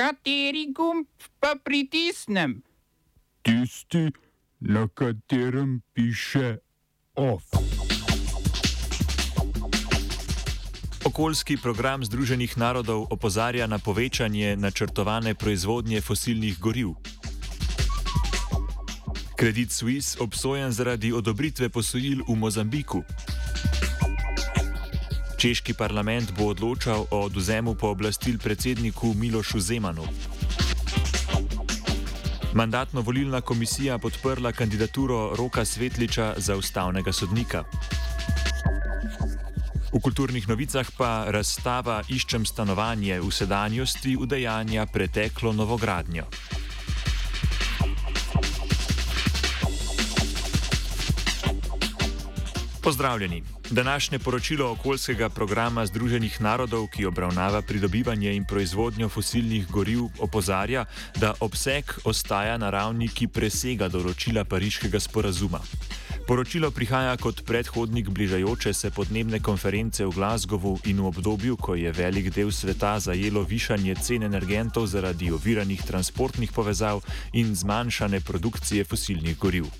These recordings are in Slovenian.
Kateri gumb pa pritisnem? Tisti, na katerem piše OF. Okoljski program Združenih narodov opozarja na povečanje načrtovane proizvodnje fosilnih goriv. Credit Suisse obsojen zaradi odobritve posojil v Mozambiku. Češki parlament bo odločal o oduzemu pooblastil predsedniku Milošu Zemanu. Mandatno-volilna komisija podprla kandidaturo Roka Svetliča za ustavnega sodnika. V kulturnih novicah pa razstava Iščem stanovanje v sedanjosti udejanja preteklo novogradnjo. Pozdravljeni. Današnje poročilo okoljskega programa Združenih narodov, ki obravnava pridobivanje in proizvodnjo fosilnih goriv, opozarja, da obseg ostaja na ravni, ki presega določila Pariškega sporazuma. Poročilo prihaja kot predhodnik bližajoče se podnebne konference v Glasgowu in v obdobju, ko je velik del sveta zajelo višanje cen energentov zaradi oviranih transportnih povezav in zmanjšane produkcije fosilnih goriv.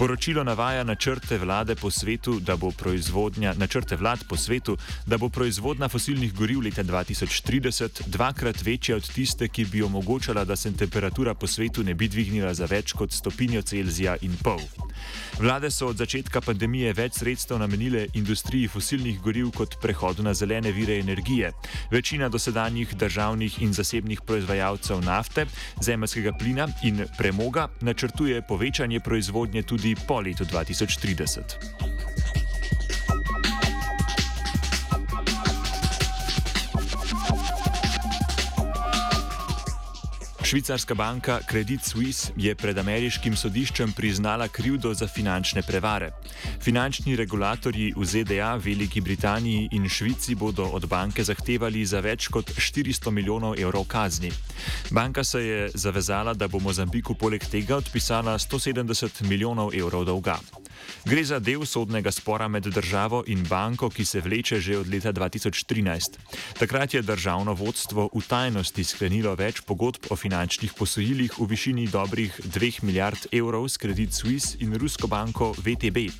Poročilo navaja načrte vlade po svetu, da bo proizvodnja, načrte vlad po svetu, da bo proizvodnja fosilnih goriv leta 2030 dvakrat večja od tiste, ki bi omogočala, da se temperatura po svetu ne bi dvignila za več kot stopinjo Celzija in pol. Vlade so od začetka pandemije več sredstev namenile industriji fosilnih goriv kot prehodu na zelene vire energije. Večina dosedanjih državnih in zasebnih proizvajalcev nafte, zemljskega plina in premoga načrtuje povečanje proizvodnje tudi po letu 2030. Švicarska banka Credit Suisse je pred ameriškim sodiščem priznala krivdo za finančne prevare. Finančni regulatorji v ZDA, Veliki Britaniji in Švici bodo od banke zahtevali za več kot 400 milijonov evrov kazni. Banka se je zavezala, da bo Mozambiku poleg tega odpisala 170 milijonov evrov dolga. Gre za del sodnega spora med državo in banko, ki se vleče že od leta 2013. Takrat je državno vodstvo v tajnosti sklenilo več pogodb o finančnih posojilih v višini dobrih 2 milijard evrov s Credit Suisse in rusko banko VTB.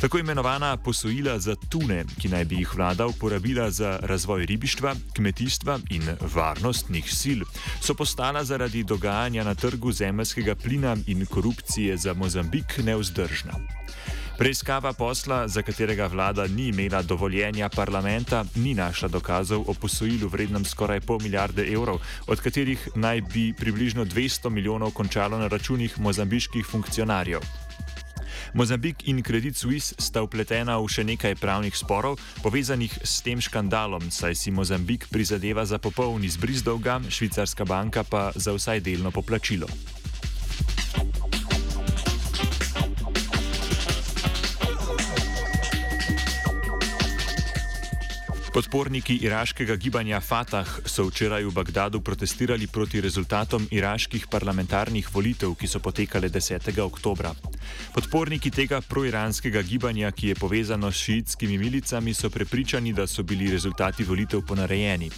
Tako imenovana posojila za tune, ki naj bi jih vlada uporabila za razvoj ribištva, kmetijstva in varnostnih sil, so postala zaradi dogajanja na trgu zemljskega plina in korupcije za Mozambik neuzdržna. Preiskava posla, za katerega vlada ni imela dovoljenja parlamenta, ni našla dokazov o posojilu vrednem skoraj pol milijarde evrov, od katerih naj bi približno 200 milijonov končalo na računih mozambiških funkcionarjev. Mozambik in Credit Suisse sta upletena v še nekaj pravnih sporov, povezanih s tem škandalom, saj si Mozambik prizadeva za popoln izbris dolga, švicarska banka pa za vsaj delno poplačilo. Podporniki iraškega gibanja Fatah so včeraj v Bagdadu protestirali proti rezultatom iraških parlamentarnih volitev, ki so potekale 10. oktobra. Podporniki tega proiranskega gibanja, ki je povezano s šiitskimi milicami, so prepričani, da so bili rezultati volitev ponarejeni.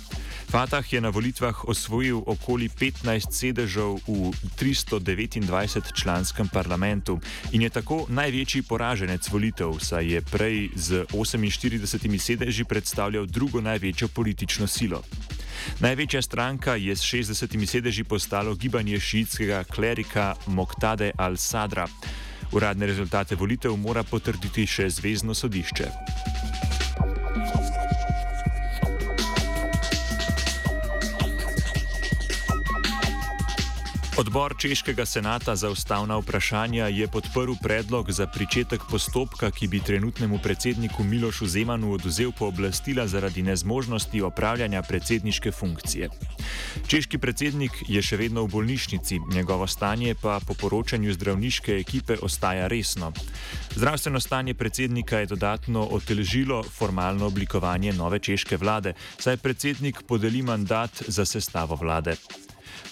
Fatah je na volitvah osvojil okoli 15 sedežev v 329 članskem parlamentu in je tako največji poraženec volitev, saj je prej z 48 sedeži predstavljal drugo največjo politično silo. Največja stranka je s 60 sedeži postalo gibanje šiitskega klerika Moktade al-Sadra. Uradne rezultate volitev mora potrditi še Zvezdno sodišče. Odbor Češkega senata za ustavna vprašanja je podprl predlog za pričetek postopka, ki bi trenutnemu predsedniku Milošu Zemanu oduzel pooblastila zaradi nezmožnosti opravljanja predsedniške funkcije. Češki predsednik je še vedno v bolnišnici, njegovo stanje pa po poročanju zdravniške ekipe ostaja resno. Zdravstveno stanje predsednika je dodatno oteležilo formalno oblikovanje nove češke vlade, saj predsednik podeli mandat za sestavo vlade.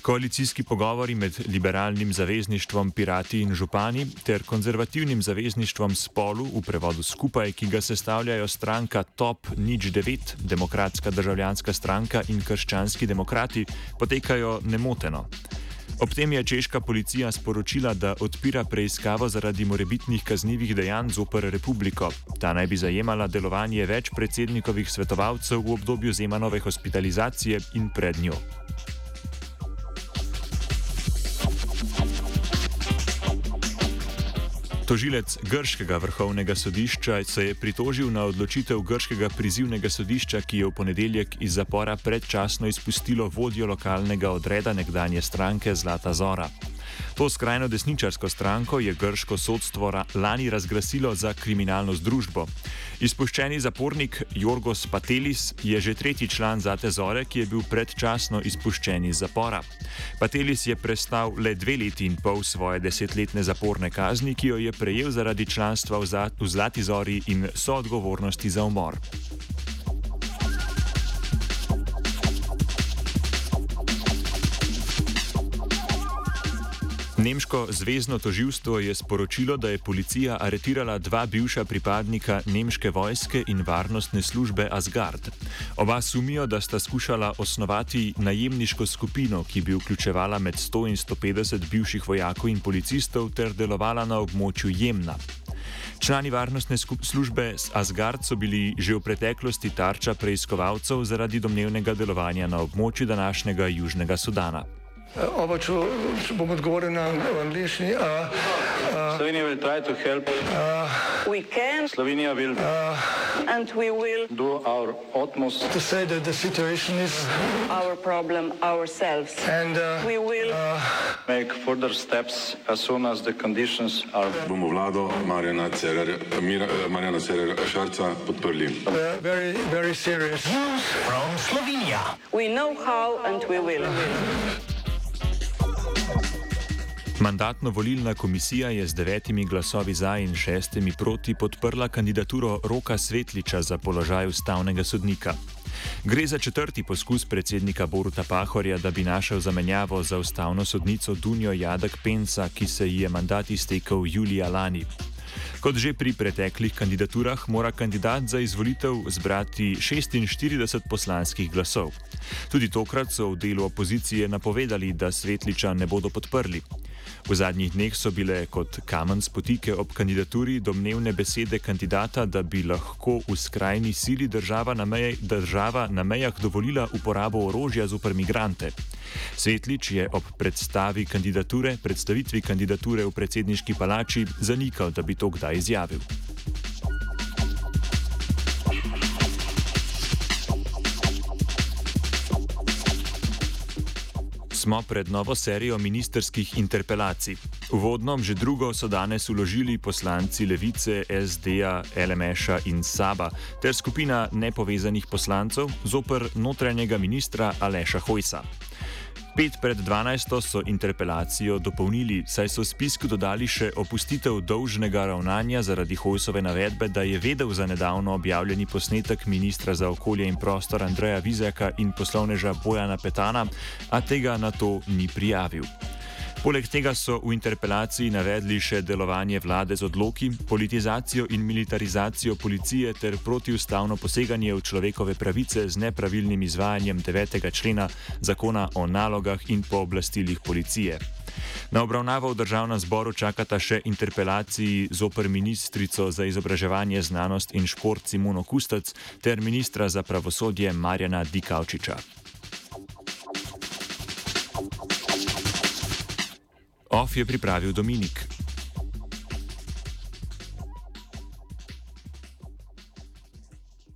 Koalicijski pogovori med liberalnim zavezništvom Pirati in Župani ter konzervativnim zavezništvom Spolu v prevodu skupaj, ki ga sestavljajo stranka Top Nič 9, Demokratska državljanska stranka in Krščanski demokrati, potekajo nemoteno. Ob tem je češka policija sporočila, da odpira preiskavo zaradi morebitnih kaznjivih dejanj zoper republiko. Ta naj bi zajemala delovanje več predsednikovih svetovalcev v obdobju Zemanove hospitalizacije in pred njo. Tožilec Grškega vrhovnega sodišča se je pritožil na odločitev Grškega prizivnega sodišča, ki je v ponedeljek iz zapora predčasno izpustilo vodjo lokalnega odreda nekdanje stranke Zlata Zora. To skrajno desničarsko stranko je grško sodstvo lani razglasilo za kriminalno združbo. Izpuščeni zapornik Jorgos Patelis je že tretji član Zate Zore, ki je bil predčasno izpuščen iz zapora. Patelis je prestal le dve leti in pol svoje desetletne zaporne kazni, ki jo je prejel zaradi članstva v Zlati Zori in soodgovornosti za umor. Nemško zvezdno toživstvo je sporočilo, da je policija aretirala dva bivša pripadnika nemške vojske in varnostne službe Asgard. Oba sumijo, da sta skušala osnovati najemniško skupino, ki bi vključevala med 100 in 150 bivših vojakov in policistov ter delovala na območju Jemna. Člani varnostne službe Asgard so bili že v preteklosti tarča preiskovalcev zaradi domnevnega delovanja na območju današnjega Južnega Sudana. Oba, če, bom odgovoril na angliški. Slovenija will try to help. Uh, we can. Slovenija will. Uh, and we will do our utmost to say that the situation is our problem ourselves. And uh, we will uh, make further steps as soon as the conditions are. Bomo vlado Marjana Cererja, Marjana Cererja Šarca podprli. Very, very serious. News from Slovenia. We know how and we will. Mandatno-volilna komisija je z devetimi glasovi za in šestimi proti podprla kandidaturo Roka Svetliča za položaj ustavnega sodnika. Gre za četrti poskus predsednika Boruta Pahorja, da bi našel zamenjavo za ustavno sodnico Dunjo Jadek Pensa, ki se ji je mandat iztekel julija lani. Kot že pri preteklih kandidaturah, mora kandidat za izvolitev zbrati 46 poslanskih glasov. Tudi tokrat so v delu opozicije napovedali, da Svetliča ne bodo podprli. V zadnjih dneh so bile kot kamen spotike ob kandidaturi domnevne besede kandidata, da bi lahko v skrajni sili država na, meje, država na mejah dovolila uporabo orožja zoper migrante. Svetlič je ob predstavi kandidature, predstavitvi kandidature v predsedniški palači zanikal, da bi to kdaj izjavil. smo pred novo serijo ministerskih interpelacij. Uvodno, že drugo so danes uložili poslanci Levice, SD-ja, LMŠ-a in Saba ter skupina nepovezanih poslancev zoper notranjega ministra Aleša Hojsa. Pet pred 12. so interpelacijo dopolnili, saj so v spisku dodali še opustitev dolžnega ravnanja zaradi Hojsove navedbe, da je vedel za nedavno objavljeni posnetek ministra za okolje in prostor Andreja Vizjaka in poslovneža Bojana Petana, a tega na to ni prijavil. Poleg tega so v interpelaciji navedli še delovanje vlade z odloki, politizacijo in militarizacijo policije ter protiustavno poseganje v človekove pravice z nepravilnim izvajanjem 9. člena zakona o nalogah in pooblastilih policije. Na obravnavo v državnem zboru čakata še interpelaciji zoper ministrico za izobraževanje, znanost in šport Simono Kustec ter ministra za pravosodje Marjana Dikaučiča. OF je pripravil Dominik.